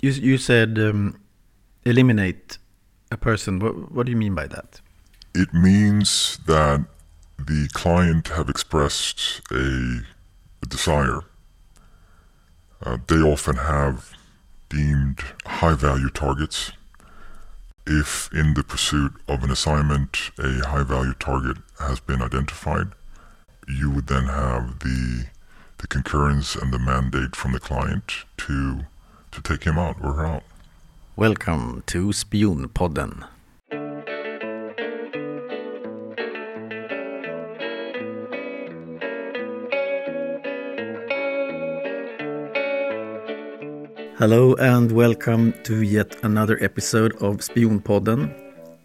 You, you said um, eliminate a person. What, what do you mean by that? It means that the client have expressed a, a desire. Uh, they often have deemed high value targets. If in the pursuit of an assignment a high value target has been identified, you would then have the the concurrence and the mandate from the client to to take him out or her out. Welcome to Spionpodden. Hello and welcome to yet another episode of Spionpodden.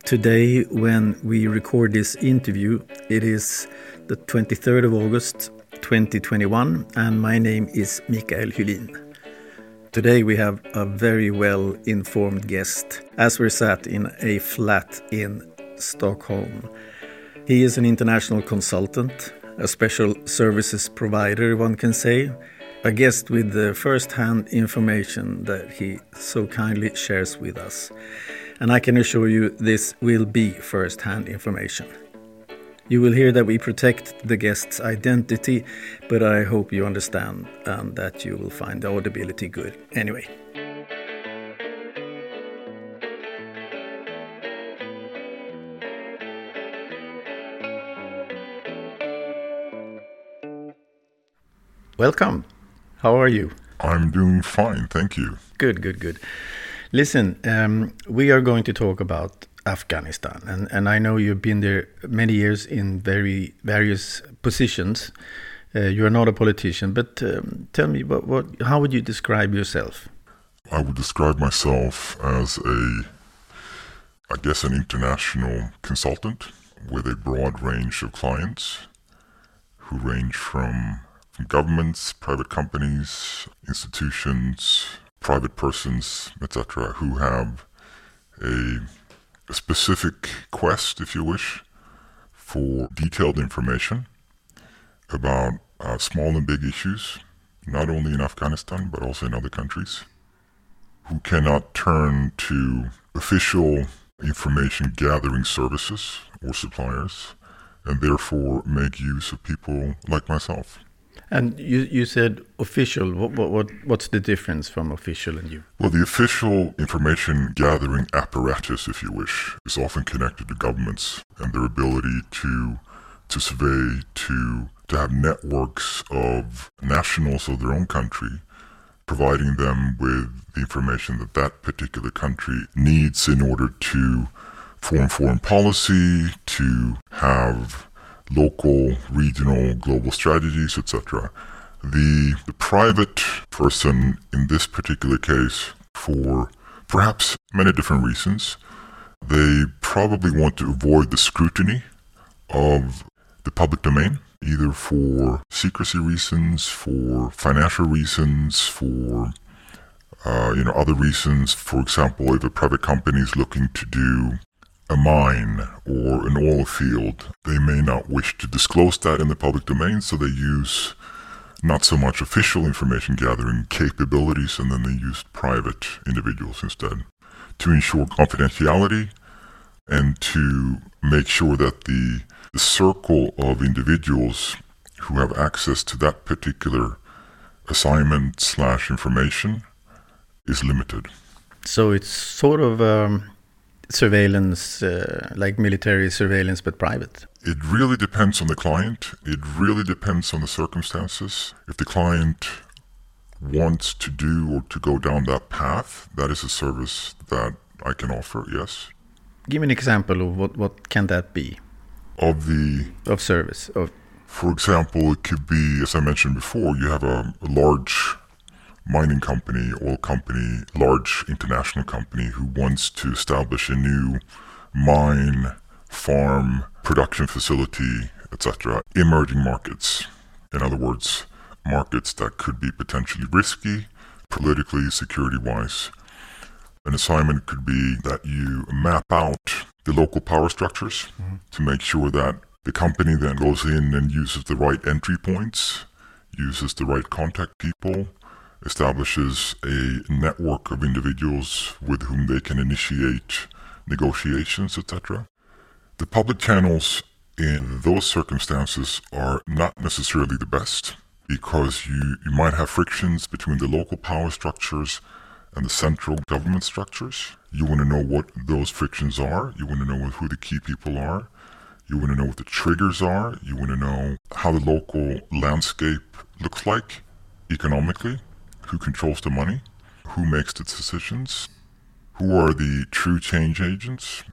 Today, when we record this interview, it is the 23rd of August 2021, and my name is Mikael Hylin. Today, we have a very well informed guest as we're sat in a flat in Stockholm. He is an international consultant, a special services provider, one can say, a guest with the first hand information that he so kindly shares with us. And I can assure you this will be first hand information. You will hear that we protect the guest's identity, but I hope you understand and that you will find the audibility good anyway. Welcome. How are you? I'm doing fine, thank you. Good, good, good. Listen, um, we are going to talk about Afghanistan, and, and I know you've been there many years in very various positions. Uh, you are not a politician, but um, tell me, what, what, how would you describe yourself? I would describe myself as a, I guess, an international consultant with a broad range of clients who range from, from governments, private companies, institutions, private persons, etc., who have a, a specific quest, if you wish, for detailed information about uh, small and big issues, not only in Afghanistan but also in other countries, who cannot turn to official information gathering services or suppliers, and therefore make use of people like myself. And you, you said official. What, what, what, what's the difference from official and you? Well, the official information gathering apparatus, if you wish, is often connected to governments and their ability to to survey, to to have networks of nationals of their own country, providing them with the information that that particular country needs in order to form foreign policy, to have local, regional, global strategies, etc. The, the private person in this particular case, for perhaps many different reasons, they probably want to avoid the scrutiny of the public domain, either for secrecy reasons, for financial reasons, for uh, you know other reasons. For example, if a private company is looking to do a mine or an oil field, they may not wish to disclose that in the public domain, so they use not so much official information gathering capabilities and then they use private individuals instead to ensure confidentiality and to make sure that the, the circle of individuals who have access to that particular assignment slash information is limited. So it's sort of um, surveillance, uh, like military surveillance, but private? It really depends on the client. It really depends on the circumstances. If the client wants to do or to go down that path, that is a service that I can offer, yes. Give me an example of what, what can that be? Of the... Of service? Of For example, it could be, as I mentioned before, you have a, a large mining company, oil company, large international company who wants to establish a new mine, farm, production facility, etc. Emerging markets. In other words, markets that could be potentially risky, politically, security wise. An assignment could be that you map out the local power structures mm-hmm. to make sure that the company then goes in and uses the right entry points, uses the right contact people, establishes a network of individuals with whom they can initiate negotiations, etc. The public channels in those circumstances are not necessarily the best because you, you might have frictions between the local power structures and the central government structures. You want to know what those frictions are. You want to know who the key people are. You want to know what the triggers are. You want to know how the local landscape looks like economically, who controls the money, who makes the decisions, who are the true change agents.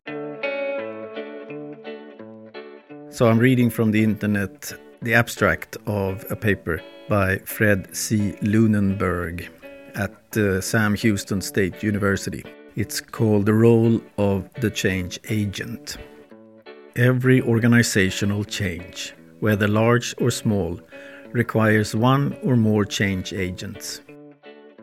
So I'm reading from the internet the abstract of a paper by Fred C. Lunenburg at uh, Sam Houston State University. It's called The Role of the Change Agent. Every organizational change, whether large or small, requires one or more change agents.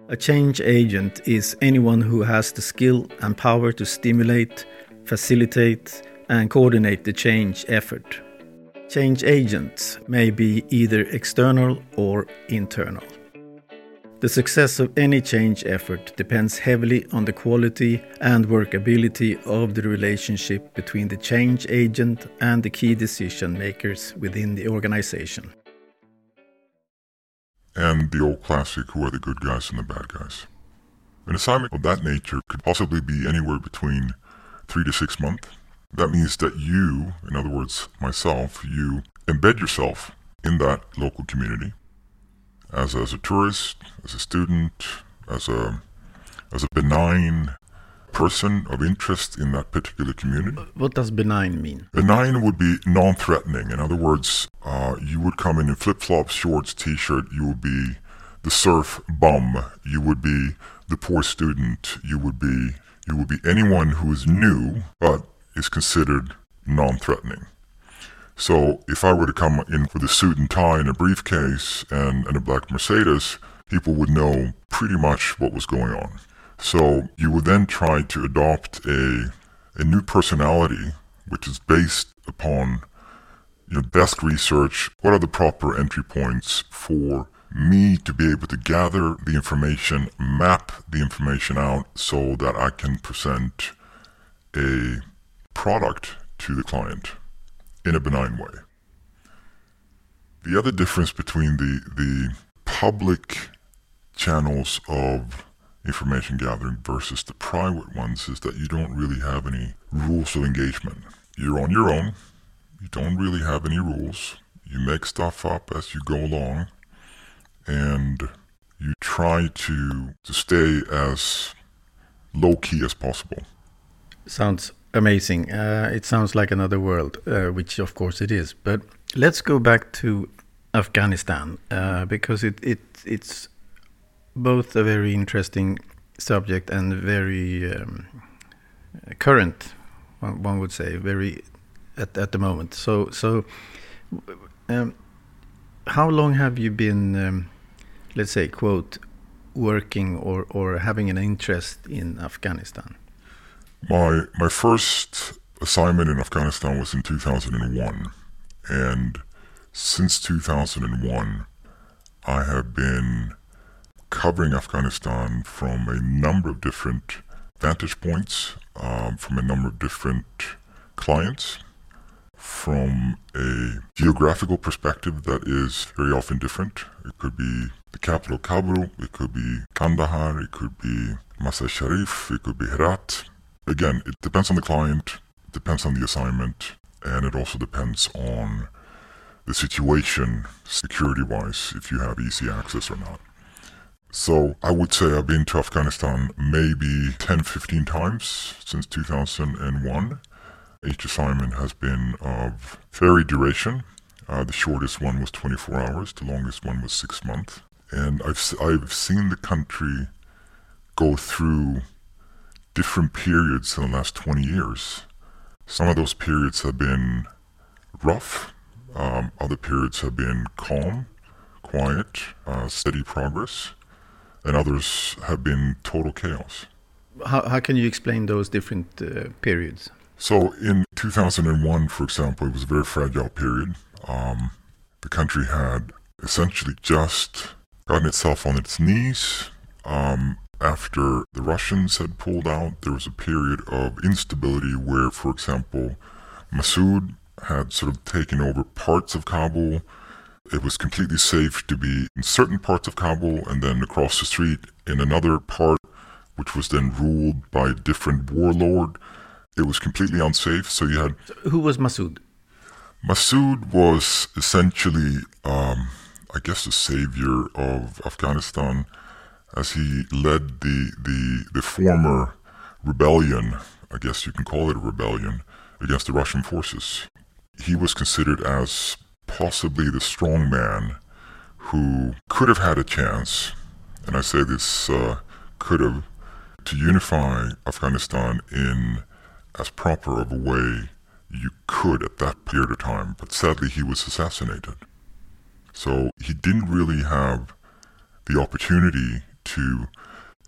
A change agent is anyone who has the skill and power to stimulate, facilitate, and coordinate the change effort. Change agents may be either external or internal. The success of any change effort depends heavily on the quality and workability of the relationship between the change agent and the key decision makers within the organization. And the old classic who are the good guys and the bad guys? An assignment of that nature could possibly be anywhere between three to six months. That means that you, in other words, myself, you embed yourself in that local community as, as a tourist, as a student, as a, as a benign person of interest in that particular community. What does benign mean? Benign would be non threatening. In other words, uh, you would come in in flip flops, shorts, t shirt. You would be the surf bum. You would be the poor student. You would be you would be anyone who is new but is considered non threatening. So if I were to come in with a suit and tie and a briefcase and, and a black Mercedes, people would know pretty much what was going on. So you would then try to adopt a, a new personality, which is based upon your know, desk research. What are the proper entry points for me to be able to gather the information, map the information out so that I can present a product to the client in a benign way. The other difference between the, the public channels of information gathering versus the private ones is that you don't really have any rules of engagement. You're on your own. You don't really have any rules. You make stuff up as you go along and you try to, to stay as low key as possible. Sounds amazing. Uh, it sounds like another world, uh, which of course it is. But let's go back to Afghanistan uh, because it, it it's both a very interesting subject and very um, current. One, would say very at at the moment. So so. Um, how long have you been, um, let's say, quote, working or, or having an interest in Afghanistan? My my first assignment in Afghanistan was in 2001, and since 2001, I have been covering Afghanistan from a number of different vantage points, um, from a number of different clients, from a geographical perspective that is very often different. It could be the capital Kabul, it could be Kandahar, it could be Mazar Sharif, it could be Herat, again, it depends on the client, it depends on the assignment, and it also depends on the situation security wise, if you have easy access or not. So I would say I've been to Afghanistan maybe 10, 15 times since 2001. Each assignment has been of varied duration. Uh, the shortest one was 24 hours, the longest one was six months. And I've, I've seen the country go through different periods in the last 20 years. Some of those periods have been rough, um, other periods have been calm, quiet, uh, steady progress, and others have been total chaos. How, how can you explain those different uh, periods? So, in 2001, for example, it was a very fragile period. Um, the country had essentially just gotten itself on its knees. Um, after the Russians had pulled out, there was a period of instability where, for example, Massoud had sort of taken over parts of Kabul. It was completely safe to be in certain parts of Kabul and then across the street in another part, which was then ruled by a different warlord. It was completely unsafe. So you had. Who was Masood? Masood was essentially, um, I guess, the savior of Afghanistan as he led the, the, the former rebellion, I guess you can call it a rebellion, against the Russian forces. He was considered as possibly the strong man who could have had a chance, and I say this uh, could have, to unify Afghanistan in as proper of a way you could at that period of time, but sadly he was assassinated. So he didn't really have the opportunity to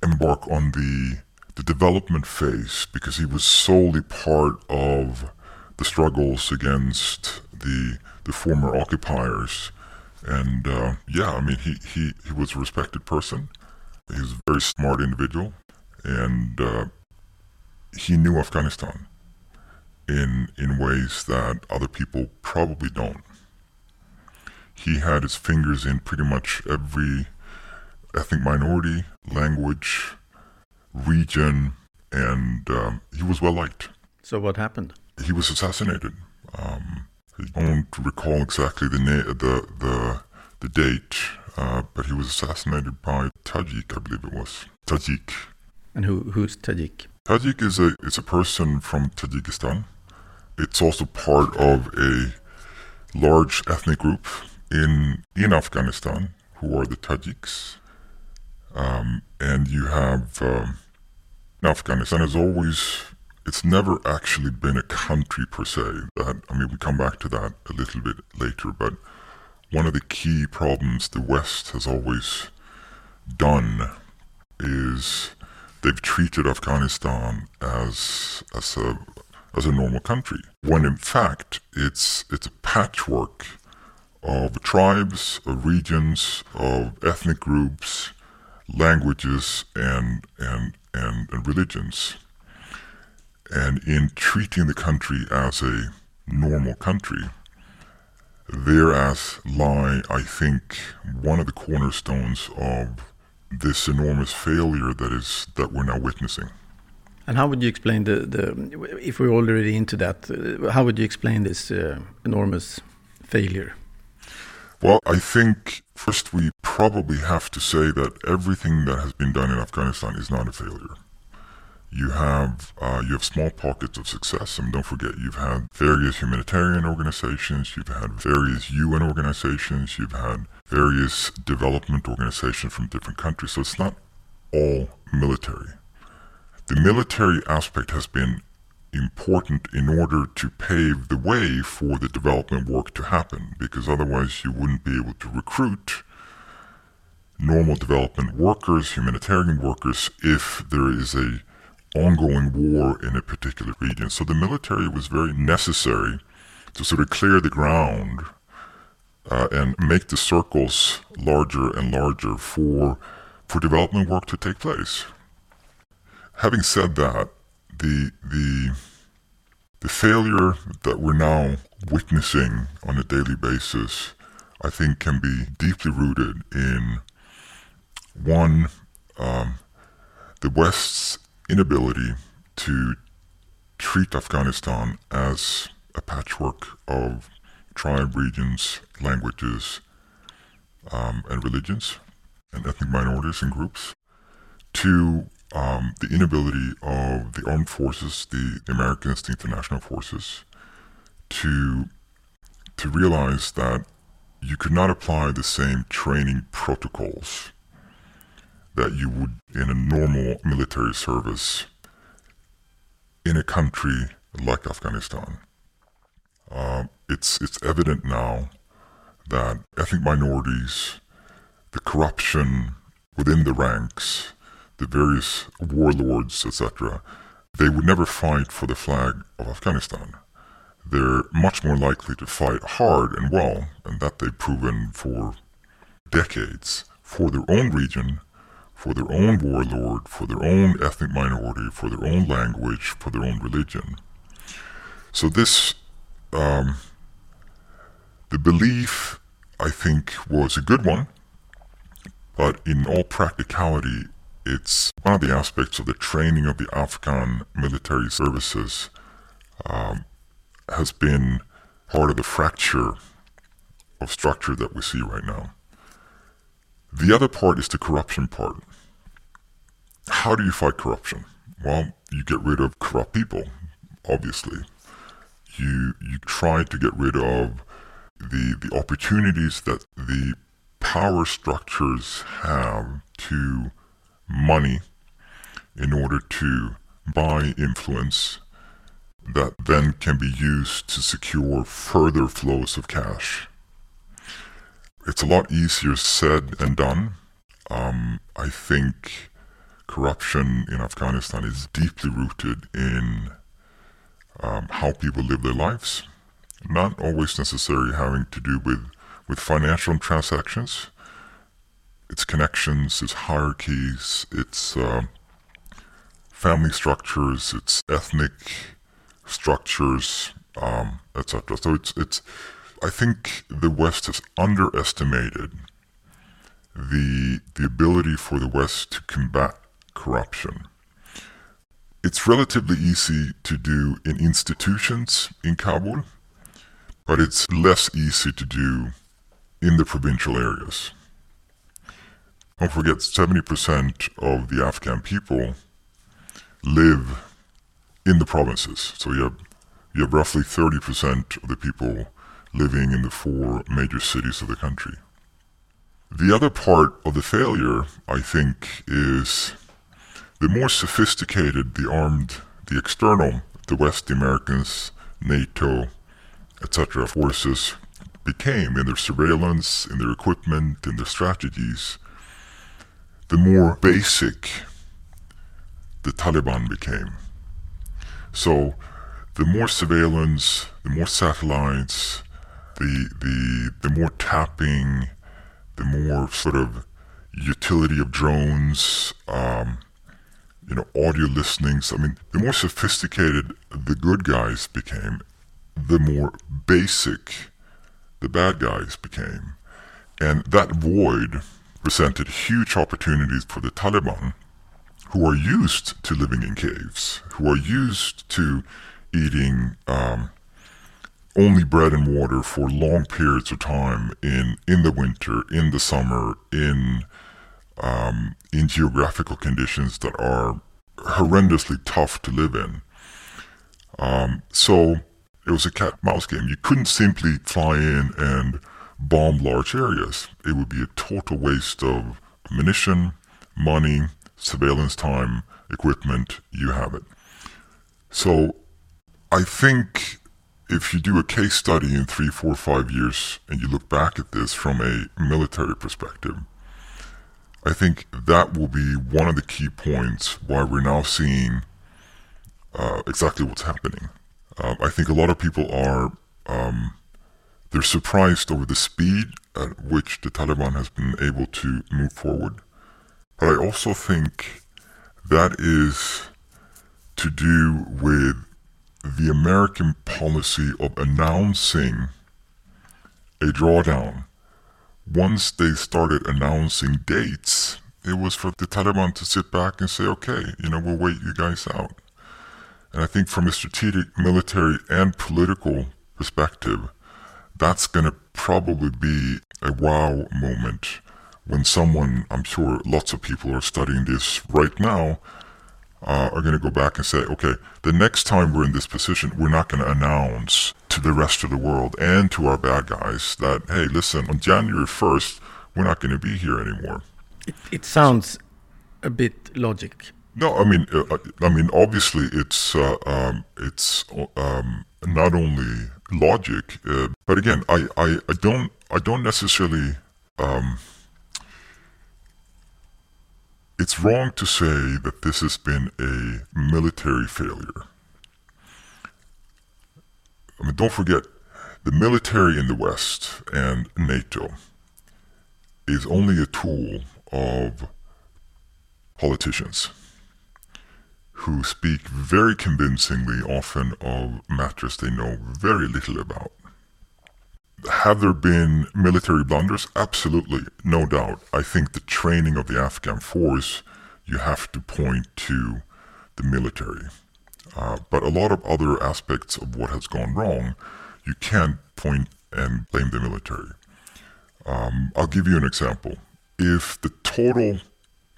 embark on the the development phase because he was solely part of the struggles against the the former occupiers. And uh, yeah, I mean, he, he, he was a respected person. He was a very smart individual, and uh, he knew Afghanistan in in ways that other people probably don't. He had his fingers in pretty much every ethnic minority, language, region, and um, he was well liked. So what happened? He was assassinated. Um, I don't recall exactly the na- the the the date, uh, but he was assassinated by Tajik, I believe it was Tajik. And who who's Tajik? Tajik is a is a person from Tajikistan. It's also part of a large ethnic group in in Afghanistan who are the Tajiks. Um, and you have um, Afghanistan has always it's never actually been a country per se. That I mean, we come back to that a little bit later, but one of the key problems the West has always done is they've treated Afghanistan as as a as a normal country, when in fact it's it's a patchwork of tribes, of regions, of ethnic groups, languages, and and and, and religions. And in treating the country as a normal country, thereas lie, I think, one of the cornerstones of this enormous failure that is that we're now witnessing. And how would you explain the, the if we're already into that, uh, how would you explain this uh, enormous failure? Well, I think first we probably have to say that everything that has been done in Afghanistan is not a failure. You have uh, you have small pockets of success, and don't forget you've had various humanitarian organizations, you've had various UN organizations, you've had various development organizations from different countries. So it's not all military. The military aspect has been important in order to pave the way for the development work to happen, because otherwise you wouldn't be able to recruit normal development workers, humanitarian workers, if there is a ongoing war in a particular region. So the military was very necessary to sort of clear the ground uh, and make the circles larger and larger for for development work to take place. Having said that, the the the failure that we're now witnessing on a daily basis, I think, can be deeply rooted in one um, the West's inability to treat Afghanistan as a patchwork of tribe regions, languages, um, and religions, and ethnic minorities and groups. To um, the inability of the armed forces, the Americans, the international forces, to to realize that you could not apply the same training protocols that you would in a normal military service in a country like Afghanistan. Uh, it's it's evident now that ethnic minorities, the corruption within the ranks, the various warlords, etc., they would never fight for the flag of Afghanistan. They're much more likely to fight hard and well, and that they've proven for decades, for their own region, for their own warlord, for their own ethnic minority, for their own language, for their own religion. So this, um, the belief, I think, was a good one, but in all practicality, it's one of the aspects of the training of the Afghan military services um, has been part of the fracture of structure that we see right now. The other part is the corruption part. How do you fight corruption? Well, you get rid of corrupt people, obviously. You you try to get rid of the the opportunities that the power structures have to money in order to buy influence that then can be used to secure further flows of cash. It's a lot easier said than done. Um, I think corruption in Afghanistan is deeply rooted in um, how people live their lives, not always necessarily having to do with, with financial transactions. It's connections, it's hierarchies, it's uh, family structures, it's ethnic structures, um, etc. So it's it's. I think the West has underestimated the the ability for the West to combat corruption. It's relatively easy to do in institutions in Kabul, but it's less easy to do in the provincial areas. Don't forget, 70% of the Afghan people live in the provinces. So you have, you have roughly 30% of the people living in the four major cities of the country. The other part of the failure, I think, is the more sophisticated the armed, the external, the West, Americans, NATO, etc. forces became in their surveillance, in their equipment, in their strategies, the more basic the Taliban became. So the more surveillance, the more satellites, the the the more tapping, the more sort of utility of drones, um, you know, audio listenings. I mean, the more sophisticated the good guys became, the more basic the bad guys became. And that void presented huge opportunities for the Taliban, who are used to living in caves, who are used to eating um, only bread and water for long periods of time in in the winter, in the summer, in um, in geographical conditions that are horrendously tough to live in. Um, so it was a cat mouse game. You couldn't simply fly in and bomb large areas. It would be a total waste of ammunition, money, surveillance time, equipment. You have it. So I think if you do a case study in three, four, five years and you look back at this from a military perspective, I think that will be one of the key points why we're now seeing uh, exactly what's happening. Uh, I think a lot of people are um, they're surprised over the speed at which the Taliban has been able to move forward. But I also think that is to do with the American policy of announcing a drawdown. Once they started announcing dates, it was for the Taliban to sit back and say, okay, you know, we'll wait you guys out. And I think from a strategic, military, and political perspective, that's going to probably be a wow moment when someone, I'm sure lots of people are studying this right now, uh, are going to go back and say, okay, the next time we're in this position, we're not going to announce to the rest of the world and to our bad guys that, hey, listen, on January 1st, we're not going to be here anymore. It, it sounds a bit logic. No, I mean, uh, uh, I mean, obviously, it's uh, um, it's um, not only logic, uh, but again, I, I, I don't I don't necessarily um, it's wrong to say that this has been a military failure. I mean, don't forget, the military in the West and NATO is only a tool of politicians who speak very convincingly often of matters they know very little about. Have there been military blunders? Absolutely, no doubt. I think the training of the Afghan force, you have to point to the military. Uh, but a lot of other aspects of what has gone wrong, you can't point and blame the military. Um, I'll give you an example. If the total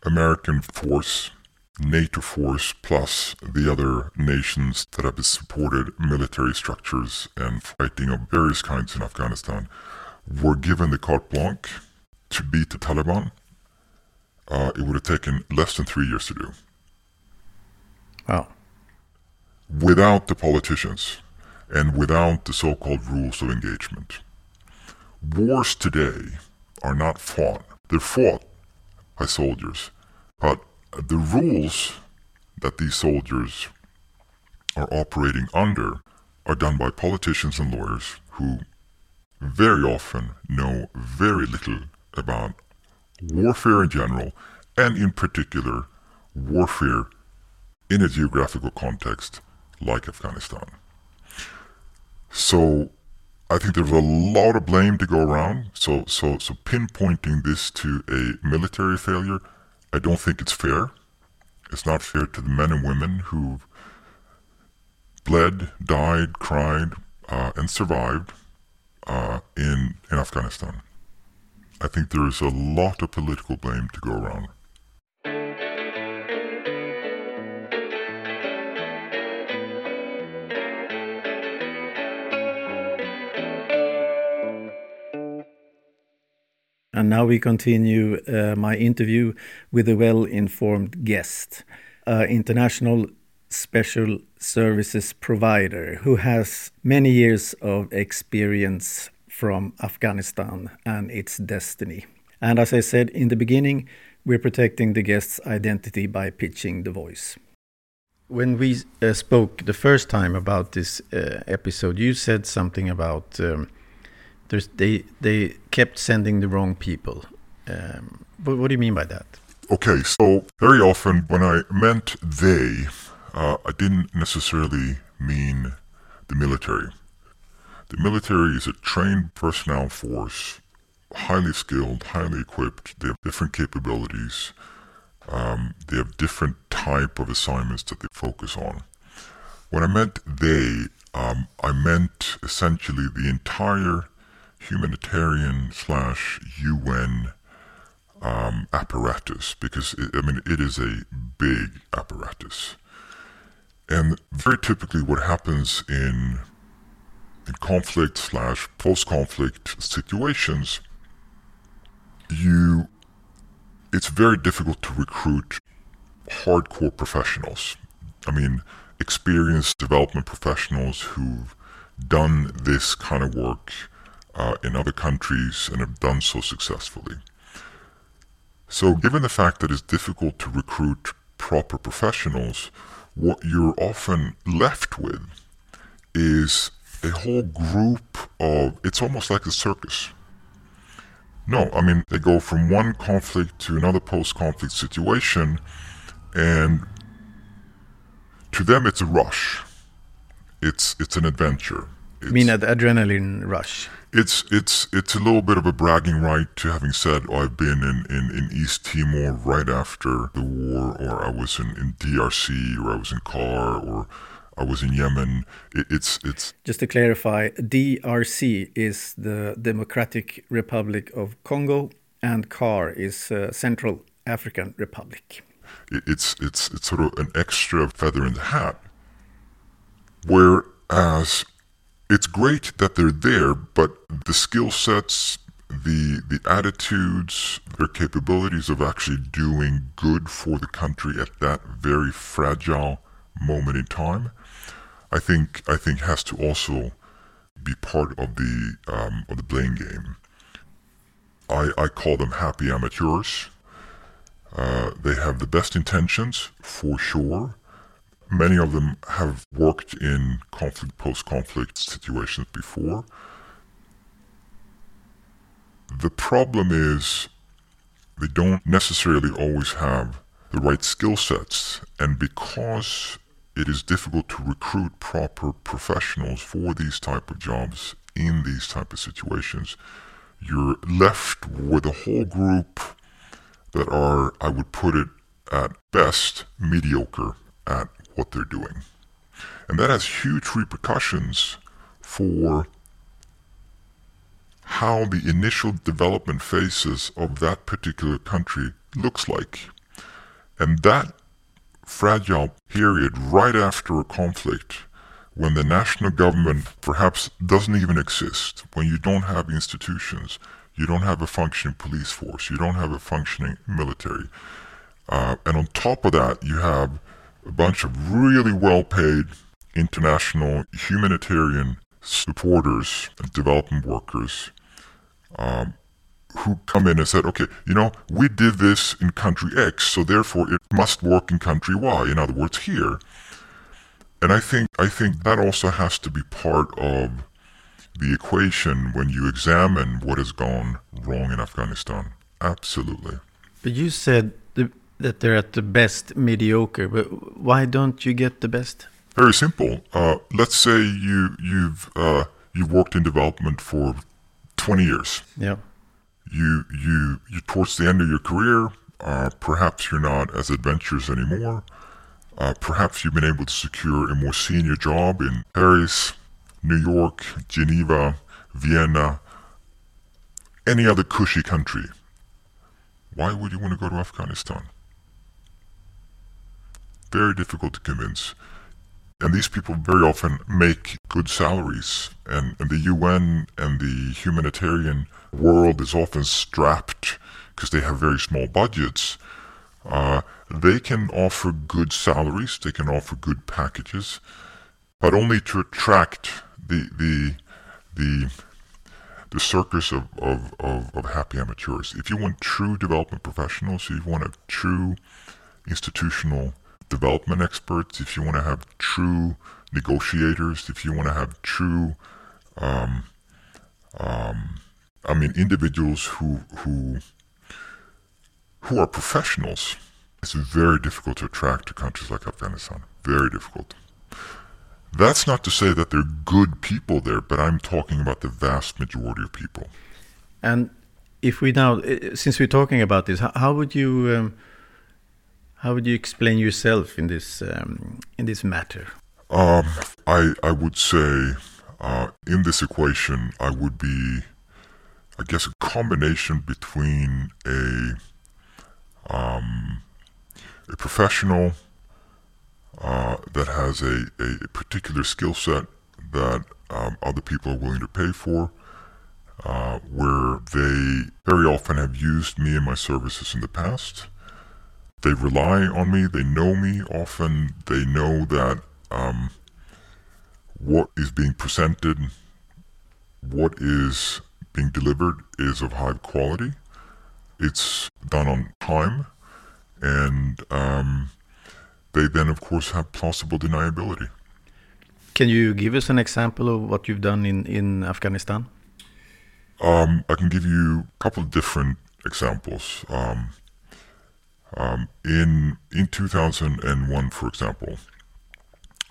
American force, NATO force, plus the other nations that have supported military structures and fighting of various kinds in Afghanistan were given the carte blanche to beat the Taliban, uh, it would have taken less than three years to do. Wow. Without the politicians and without the so called rules of engagement. Wars today are not fought, they're fought by soldiers, but the rules that these soldiers are operating under are done by politicians and lawyers who very often know very little about warfare in general, and in particular, warfare in a geographical context like Afghanistan. So I think there's a lot of blame to go around. So so so pinpointing this to a military failure, I don't think it's fair. It's not fair to the men and women who've bled, died, cried, uh, and survived uh, in in Afghanistan. I think there is a lot of political blame to go around. And now we continue uh, my interview with a well informed guest, international special services provider who has many years of experience from Afghanistan and its destiny. And as I said in the beginning, we're protecting the guest's identity by pitching the voice. When we uh, spoke the first time about this uh, episode, you said something about um, they they kept sending the wrong people. Um, but what do you mean by that? Okay, so very often when I meant they, uh, I didn't necessarily mean the military. The military is a trained personnel force, highly skilled, highly equipped. They have different capabilities. Um, they have different type of assignments that they focus on. When I meant they, um, I meant essentially the entire humanitarian slash UN um, apparatus because it, I mean it is a big apparatus, and very typically what happens in in conflict slash post-conflict situations, you it's very difficult to recruit hardcore professionals. I mean, experienced development professionals who've done this kind of work uh, in other countries and have done so successfully. So, given the fact that it's difficult to recruit proper professionals, what you're often left with is a whole group of it's almost like a circus. No, I mean they go from one conflict to another post-conflict situation and to them it's a rush. It's it's an adventure. It's, mean an adrenaline rush? It's it's it's a little bit of a bragging right to having said oh, I've been in, in, in East Timor right after the war or I was in, in DRC or I was in CAR or I was in Yemen. It, it's it's just to clarify, DRC is the Democratic Republic of Congo, and CAR is uh, Central African Republic. It, it's it's it's sort of an extra feather in the hat. Whereas it's great that they're there, but the skill sets, the the attitudes, their capabilities of actually doing good for the country at that very fragile moment in time I think I think has to also be part of the um, of the blame game. I I call them happy amateurs. Uh, they have the best intentions for sure. Many of them have worked in conflict post conflict situations before. The problem is they don't necessarily always have the right skill sets. And because it is difficult to recruit proper professionals for these type of jobs in these type of situations, you're left with a whole group that are, I would put it at best, mediocre at what they're doing. And that has huge repercussions for how the initial development phases of that particular country looks like. And that fragile period right after a conflict when the national government perhaps doesn't even exist, when you don't have institutions, you don't have a functioning police force, you don't have a functioning military. Uh, and on top of that, you have a bunch of really well paid international humanitarian supporters and development workers um, who come in and said, okay, you know, we did this in country X, so therefore it must work in country Y, in other words, here. And I think I think that also has to be part of the equation when you examine what has gone wrong in Afghanistan. Absolutely. But you said that they're at the best mediocre, but why don't you get the best? Very simple. Uh, let's say you you've uh, you've worked in development for twenty years. Yeah. You you you towards the end of your career, uh, perhaps you're not as adventurous anymore. Uh, perhaps you've been able to secure a more senior job in Paris, New York, Geneva, Vienna, any other cushy country. Why would you want to go to Afghanistan? Very difficult to convince. And these people very often make good salaries. And, and the UN and the humanitarian world is often strapped because they have very small budgets uh, they can offer good salaries, they can offer good packages, but only to attract the the the the circus of, of, of, of happy amateurs. If you want true development professionals, if you want a true institutional development experts, if you want to have true negotiators, if you want to have true, um, um, I mean, individuals who who who are professionals, it's very difficult to attract to countries like Afghanistan. Very difficult. That's not to say that they're good people there, but I'm talking about the vast majority of people. And if we now, since we're talking about this, how would you, um, how would you explain yourself in this um, in this matter? Um, I I would say uh, in this equation, I would be, I guess, a combination between a um, a professional uh, that has a, a particular skill set that um, other people are willing to pay for, uh, where they very often have used me and my services in the past. They rely on me, they know me, often they know that um, what is being presented, what is being delivered is of high quality. It's done on time, and um, they then, of course, have plausible deniability. Can you give us an example of what you've done in, in Afghanistan? Um, I can give you a couple of different examples. Um, um, in in 2001, for example,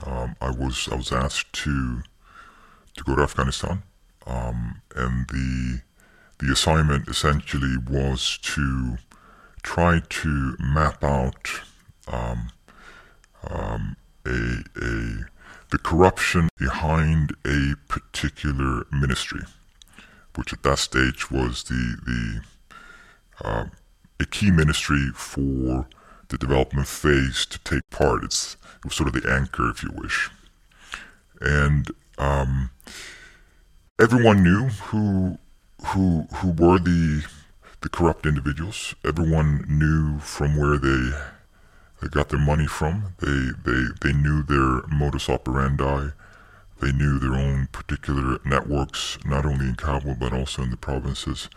um, I was I was asked to to go to Afghanistan, um, and the the assignment essentially was to try to map out um, um, a, a, the corruption behind a particular ministry, which at that stage was the, the uh, a key ministry for the development phase to take part. It's, it was sort of the anchor, if you wish. And um, everyone knew who who who were the the corrupt individuals. Everyone knew from where they they got their money from. They they they knew their modus operandi. They knew their own particular networks, not only in Kabul but also in the provinces.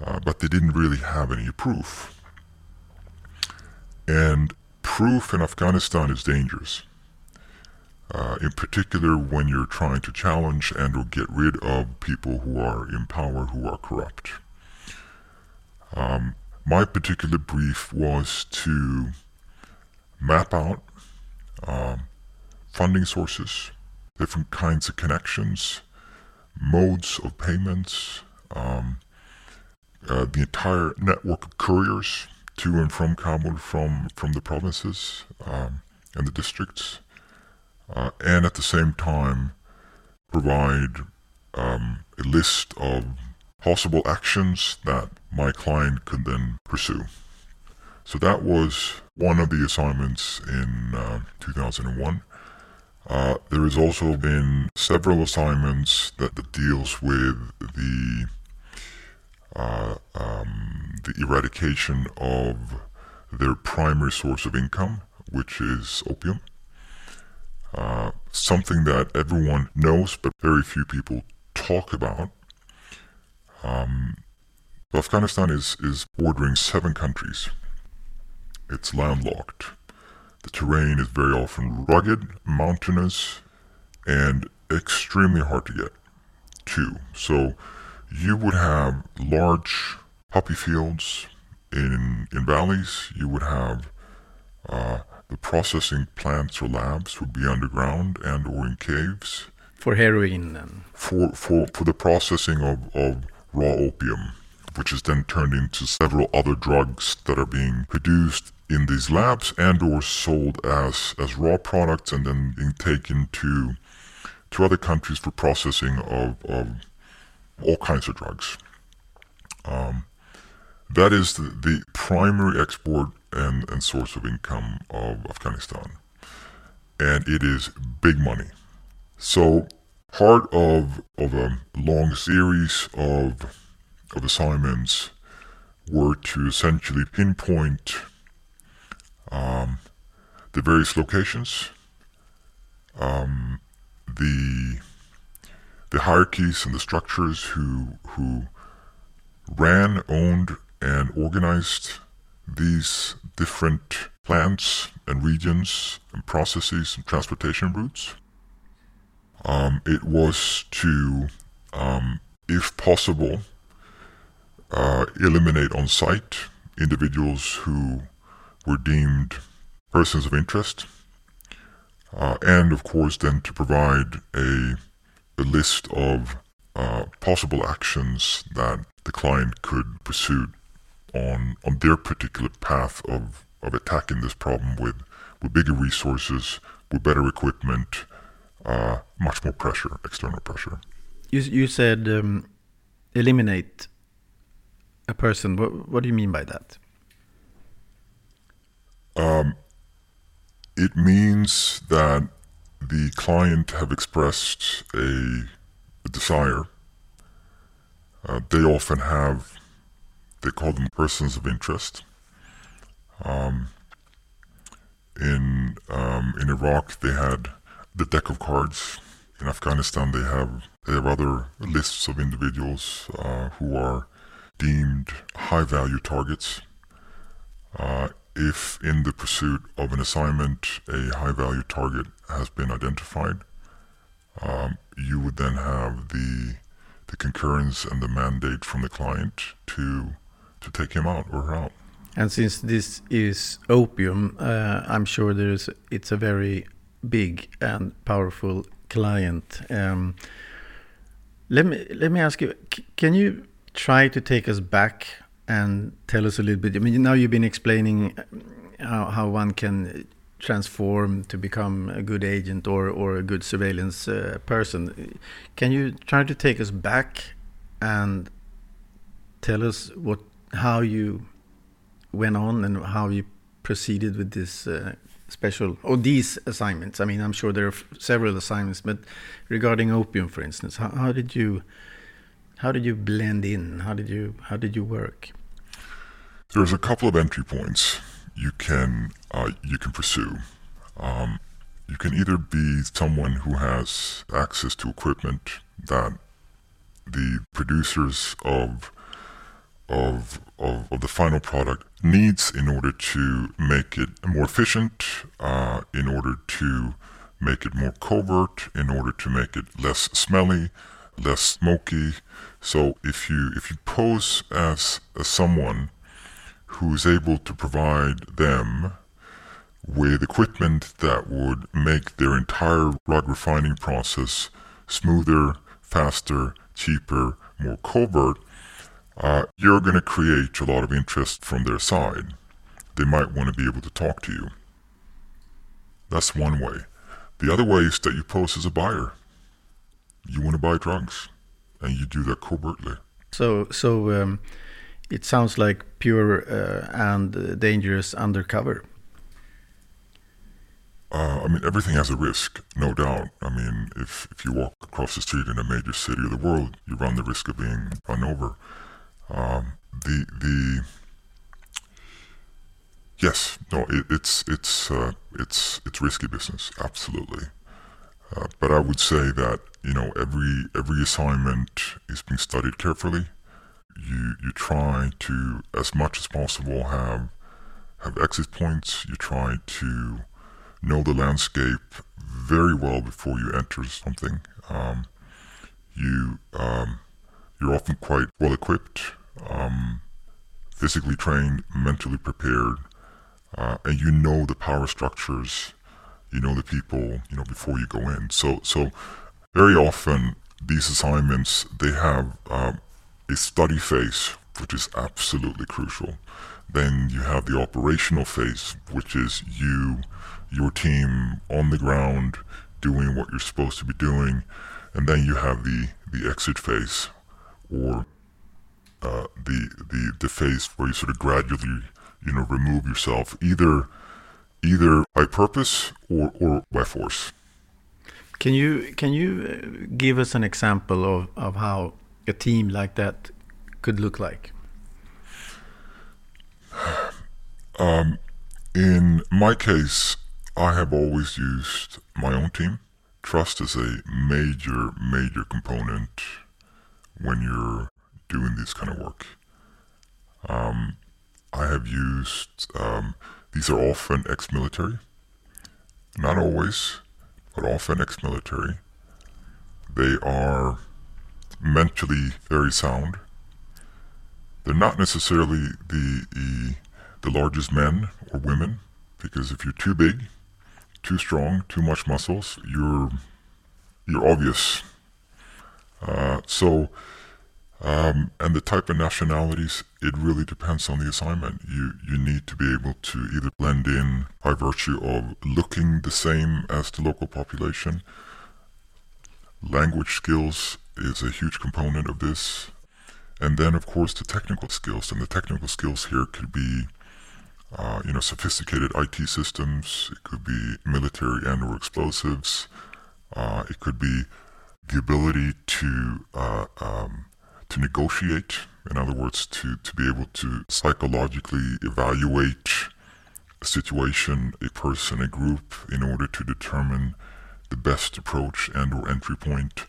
Uh, but they didn't really have any proof. And proof in Afghanistan is dangerous uh, in particular when you're trying to challenge and or get rid of people who are in power who are corrupt. Um, my particular brief was to map out um, funding sources, different kinds of connections, modes of payments, um, uh, the entire network of couriers to and from Kabul from, from the provinces um, and the districts, uh, and at the same time provide um, a list of possible actions that my client could then pursue. So that was one of the assignments in uh, 2001. Uh, there has also been several assignments that, that deals with the uh, um, the eradication of their primary source of income, which is opium. Uh, something that everyone knows, but very few people talk about. Um, Afghanistan is, is bordering seven countries. It's landlocked. The terrain is very often rugged, mountainous, and extremely hard to get to. So you would have large poppy fields in, in valleys. You would have uh, the processing plants or labs would be underground and or in caves. For heroin then? For, for, for the processing of, of raw opium, which is then turned into several other drugs that are being produced in these labs and or sold as, as raw products and then being taken to, to other countries for processing of, of all kinds of drugs. Um, that is the, the primary export and, and source of income of Afghanistan. And it is big money. So part of, of a long series of, of assignments were to essentially pinpoint um, the various locations, um, the the hierarchies and the structures who who ran, owned, and organized these different plants and regions and processes and transportation routes. Um, it was to, um, if possible, uh, eliminate on site individuals who were deemed persons of interest, uh, and of course, then to provide a, a list of uh, possible actions that the client could pursue on on their particular path of, of attacking this problem with, with bigger resources, with better equipment, uh, much more pressure, external pressure. You, you said um, eliminate a person. What, what do you mean by that? Um, it means that the client have expressed a, a desire. Uh, they often have, they call them persons of interest. Um, in um, in Iraq, they had the deck of cards. In Afghanistan, they have they have other lists of individuals uh, who are deemed high value targets. Uh, if in the pursuit of an assignment a high value target has been identified, um, you would then have the the concurrence and the mandate from the client to to take him out or her out. And since this is opium, uh, I'm sure there's it's a very big and powerful client. Um, let me let me ask you: Can you try to take us back and tell us a little bit? I mean, now you've been explaining uh, how, how one can transform to become a good agent or or a good surveillance uh, person. Can you try to take us back and tell us what how you went on and how you proceeded with this uh, special or these assignments? I mean, I'm sure there are several assignments, but regarding opium, for instance, how, how did you how did you blend in? How did you how did you work? There's a couple of entry points you can uh, you can pursue. Um, you can either be someone who has access to equipment that the producers of of, of, of the final product needs in order to make it more efficient, uh, in order to make it more covert, in order to make it less smelly, less smoky. So if you if you pose as, as someone who is able to provide them with equipment that would make their entire rug refining process smoother, faster, cheaper, more covert, uh, you're going to create a lot of interest from their side. They might want to be able to talk to you. That's one way. The other way is that you pose as a buyer. You want to buy drugs, and you do that covertly. So, so um, it sounds like pure uh, and dangerous undercover. Uh, I mean, everything has a risk, no doubt. I mean, if, if you walk across the street in a major city of the world, you run the risk of being run over. Um, the the yes, no, it, it's it's uh, it's it's risky business, absolutely. Uh, but I would say that you know every every assignment is being studied carefully. You you try to as much as possible have have exit points. You try to know the landscape very well before you enter something. Um, you um, you're often quite well equipped, um, physically trained, mentally prepared, uh, and you know the power structures. You know the people. You know before you go in. So so very often these assignments they have um, a study phase, which is absolutely crucial. Then you have the operational phase, which is you your team on the ground doing what you're supposed to be doing, and then you have the the exit phase, or uh, the the the phase where you sort of gradually you know remove yourself either either by purpose or or by force. Can you can you uh, give us an example of, of how a team like that could look like? Um, in my case, I have always used my own team. Trust is a major, major component when you're doing this kind of work. Um, I have used, um, these are often ex military. Not always, but often ex military. They are mentally very sound. They're not necessarily the, the, the largest men or women, because if you're too big, too strong, too much muscles, you're you're obvious. Uh, so, um, and the type of nationalities, it really depends on the assignment. You you need to be able to either blend in by virtue of looking the same as the local population. Language skills is a huge component of this. And then, of course, the technical skills. And the technical skills here could be uh, you know, sophisticated IT systems. It could be military and/or explosives. Uh, it could be the ability to uh, um, to negotiate. In other words, to to be able to psychologically evaluate a situation, a person, a group, in order to determine the best approach and/or entry point.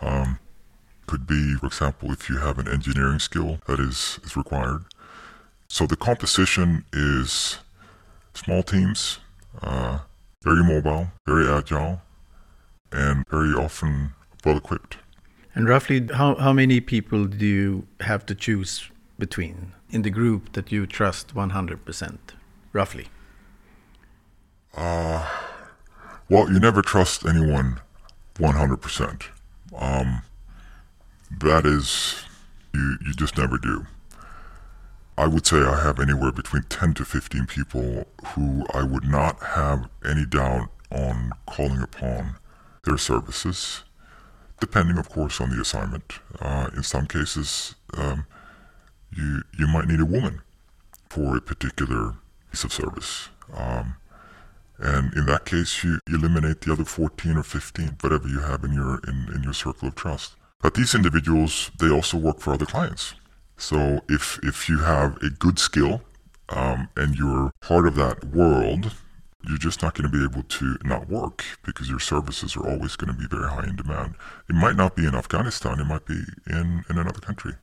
Um, could be, for example, if you have an engineering skill that is, is required. So the composition is small teams, uh, very mobile, very agile, and very often well equipped. And roughly, how, how many people do you have to choose between in the group that you trust 100%, roughly? Uh, well, you never trust anyone 100%. Um, that is, you, you just never do. I would say I have anywhere between 10 to 15 people who I would not have any doubt on calling upon their services, depending, of course, on the assignment. Uh, in some cases, um, you, you might need a woman for a particular piece of service. Um, and in that case, you eliminate the other 14 or 15, whatever you have in your, in, in your circle of trust. But these individuals, they also work for other clients. So if if you have a good skill um, and you're part of that world, you're just not going to be able to not work because your services are always going to be very high in demand. It might not be in Afghanistan, it might be in, in another country.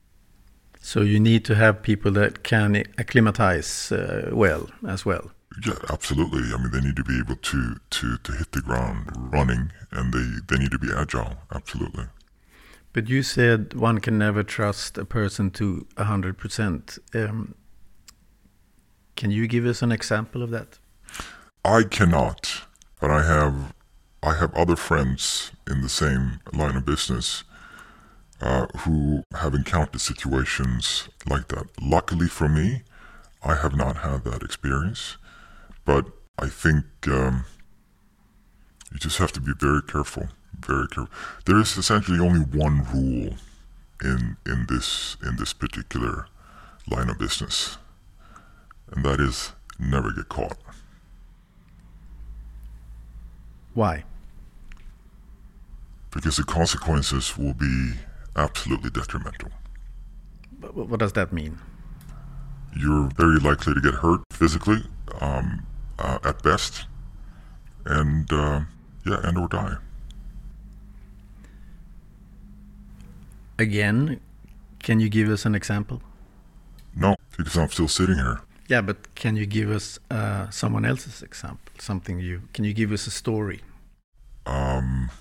So you need to have people that can acclimatize uh, well as well. Yeah, absolutely. I mean, they need to be able to, to, to hit the ground running and they, they need to be agile. Absolutely. But you said one can never trust a person to 100%. Um, Can you give us an example of that? I cannot, but I have I have other friends in the same line of business uh, who have encountered situations like that. Luckily for me, I have not had that experience, but I think um, you just have to be very careful. Very careful. There is essentially only one rule in in this in this particular line of business, and that is never get caught. Why? Because the consequences will be absolutely detrimental. But what does that mean? You're very likely to get hurt physically, um, uh, at best, and uh, yeah, and or die. Again, can you give us an example? No, because I'm still sitting here. Yeah, but can you give us uh, someone else's example? Something you can you give us a story? Um,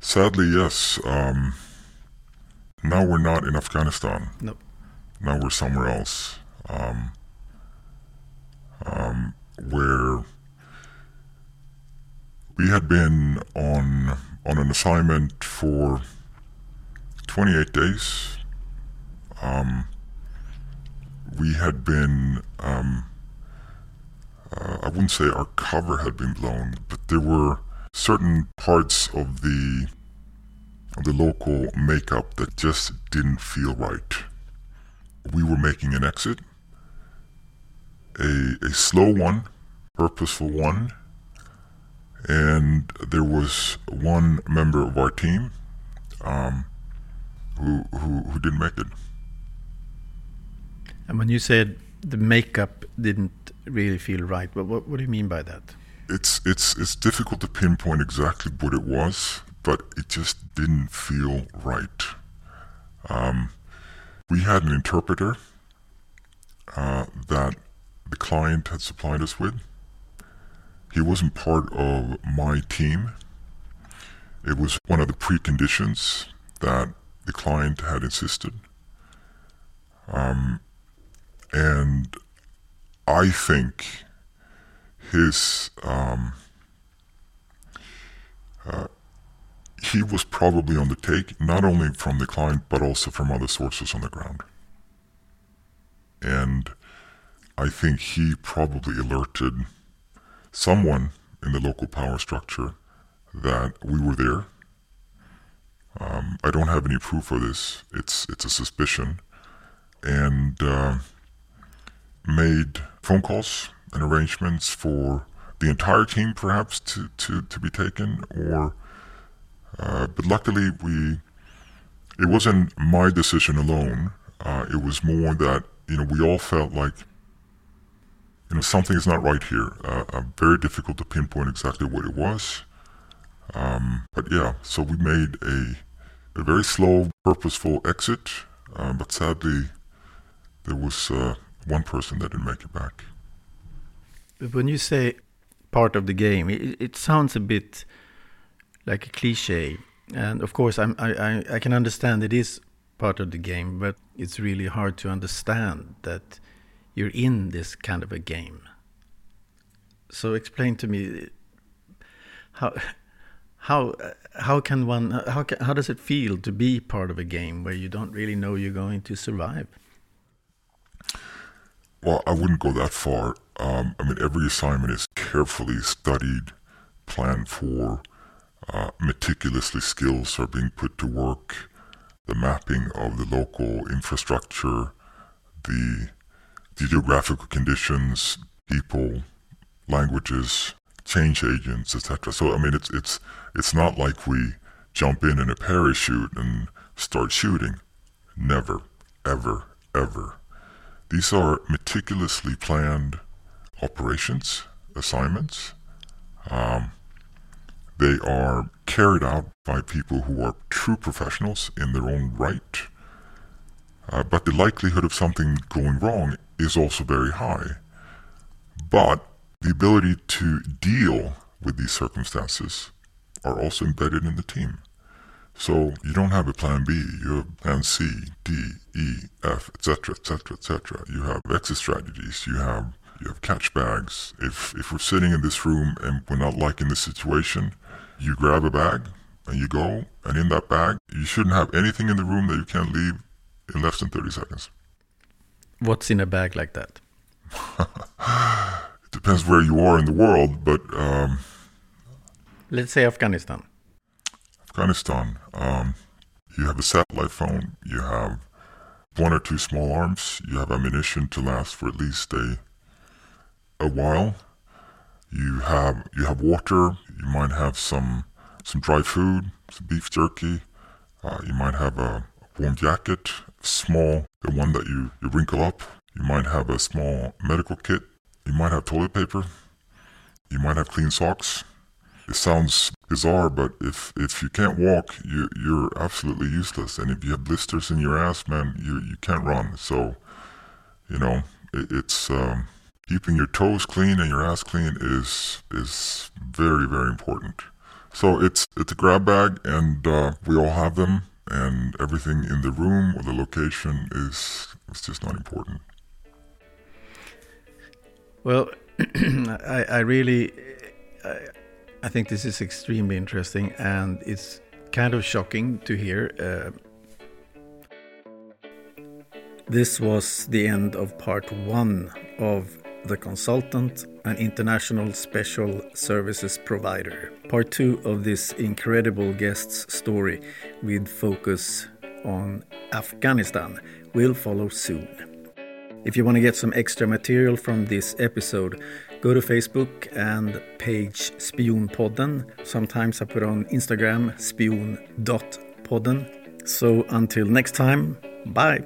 sadly, yes. Um, now we're not in Afghanistan. No. Now we're somewhere else. Um, um, where we had been on on an assignment for 28 days. Um, we had been, um, uh, I wouldn't say our cover had been blown, but there were certain parts of the of the local makeup that just didn't feel right. We were making an exit, a, a slow one, purposeful one, and there was one member of our team um, who, who, who didn't make it. And when you said the makeup didn't really feel right, what, what, what do you mean by that? It's, it's, it's difficult to pinpoint exactly what it was, but it just didn't feel right. Um, we had an interpreter uh, that the client had supplied us with. He wasn't part of my team. It was one of the preconditions that the client had insisted. Um, and I think his um, uh, he was probably on the take, not only from the client but also from other sources on the ground. And I think he probably alerted someone in the local power structure that we were there. Um, I don't have any proof for this. It's it's a suspicion, and uh, made phone calls and arrangements for the entire team, perhaps to to, to be taken. Or, uh, but luckily we, it wasn't my decision alone. Uh, it was more that you know we all felt like you know something is not right here. Uh, very difficult to pinpoint exactly what it was. Um, but yeah, so we made a a very slow, purposeful exit, uh, but sadly, there was uh, one person that didn't make it back. When you say part of the game, it, it sounds a bit like a cliche. And of course, I, I, I can understand it is part of the game, but it's really hard to understand that you're in this kind of a game. So explain to me how how how can one how can, how does it feel to be part of a game where you don't really know you're going to survive? Well, I wouldn't go that far. Um, I mean, every assignment is carefully studied, planned for. Uh, meticulously, skills are being put to work. The mapping of the local infrastructure, the, the geographical conditions, people, languages, change agents, etc. So I mean, it's it's it's not like we jump in in a parachute and start shooting. Never, ever, ever. These are meticulously planned operations, assignments. Um, they are carried out by people who are true professionals in their own right. Uh, but the likelihood of something going wrong is also very high. But the ability to deal with these circumstances are also embedded in the team. So you don't have a plan B. You have plan C, D, E, F, etc., etc., etc. You have exit strategies. You have you have catch bags. If if we're sitting in this room and we're not liking the situation, you grab a bag and you go. And in that bag, you shouldn't have anything in the room that you can't leave in less than thirty seconds. What's in a bag like that? it depends where you are in the world, but um, let's say Afghanistan. Afghanistan, um, you have a satellite phone, you have one or two small arms, you have ammunition to last for at least a a while. You have you have water. You might have some some dry food, some beef jerky. Uh, you might have a warm jacket, small, the one that you, you wrinkle up. You might have a small medical kit. You might have toilet paper. You might have clean socks. It sounds bizarre, but if if you can't walk, you you're absolutely useless. And if you have blisters in your ass, man, you you can't run. So, you know, it, it's um, keeping your toes clean and your ass clean is is very very important. So it's it's a grab bag, and uh, we all have them, and everything in the room or the location is is just not important. Well, I, I really. I, I think this is extremely interesting and it's kind of shocking to hear. Uh, this was the end of part one of The Consultant, an international special services provider. Part two of this incredible guest's story with focus on Afghanistan will follow soon. If you want to get some extra material from this episode, Go to Facebook and page Spionpodden. Sometimes I put on Instagram spion.podden. So until next time, bye.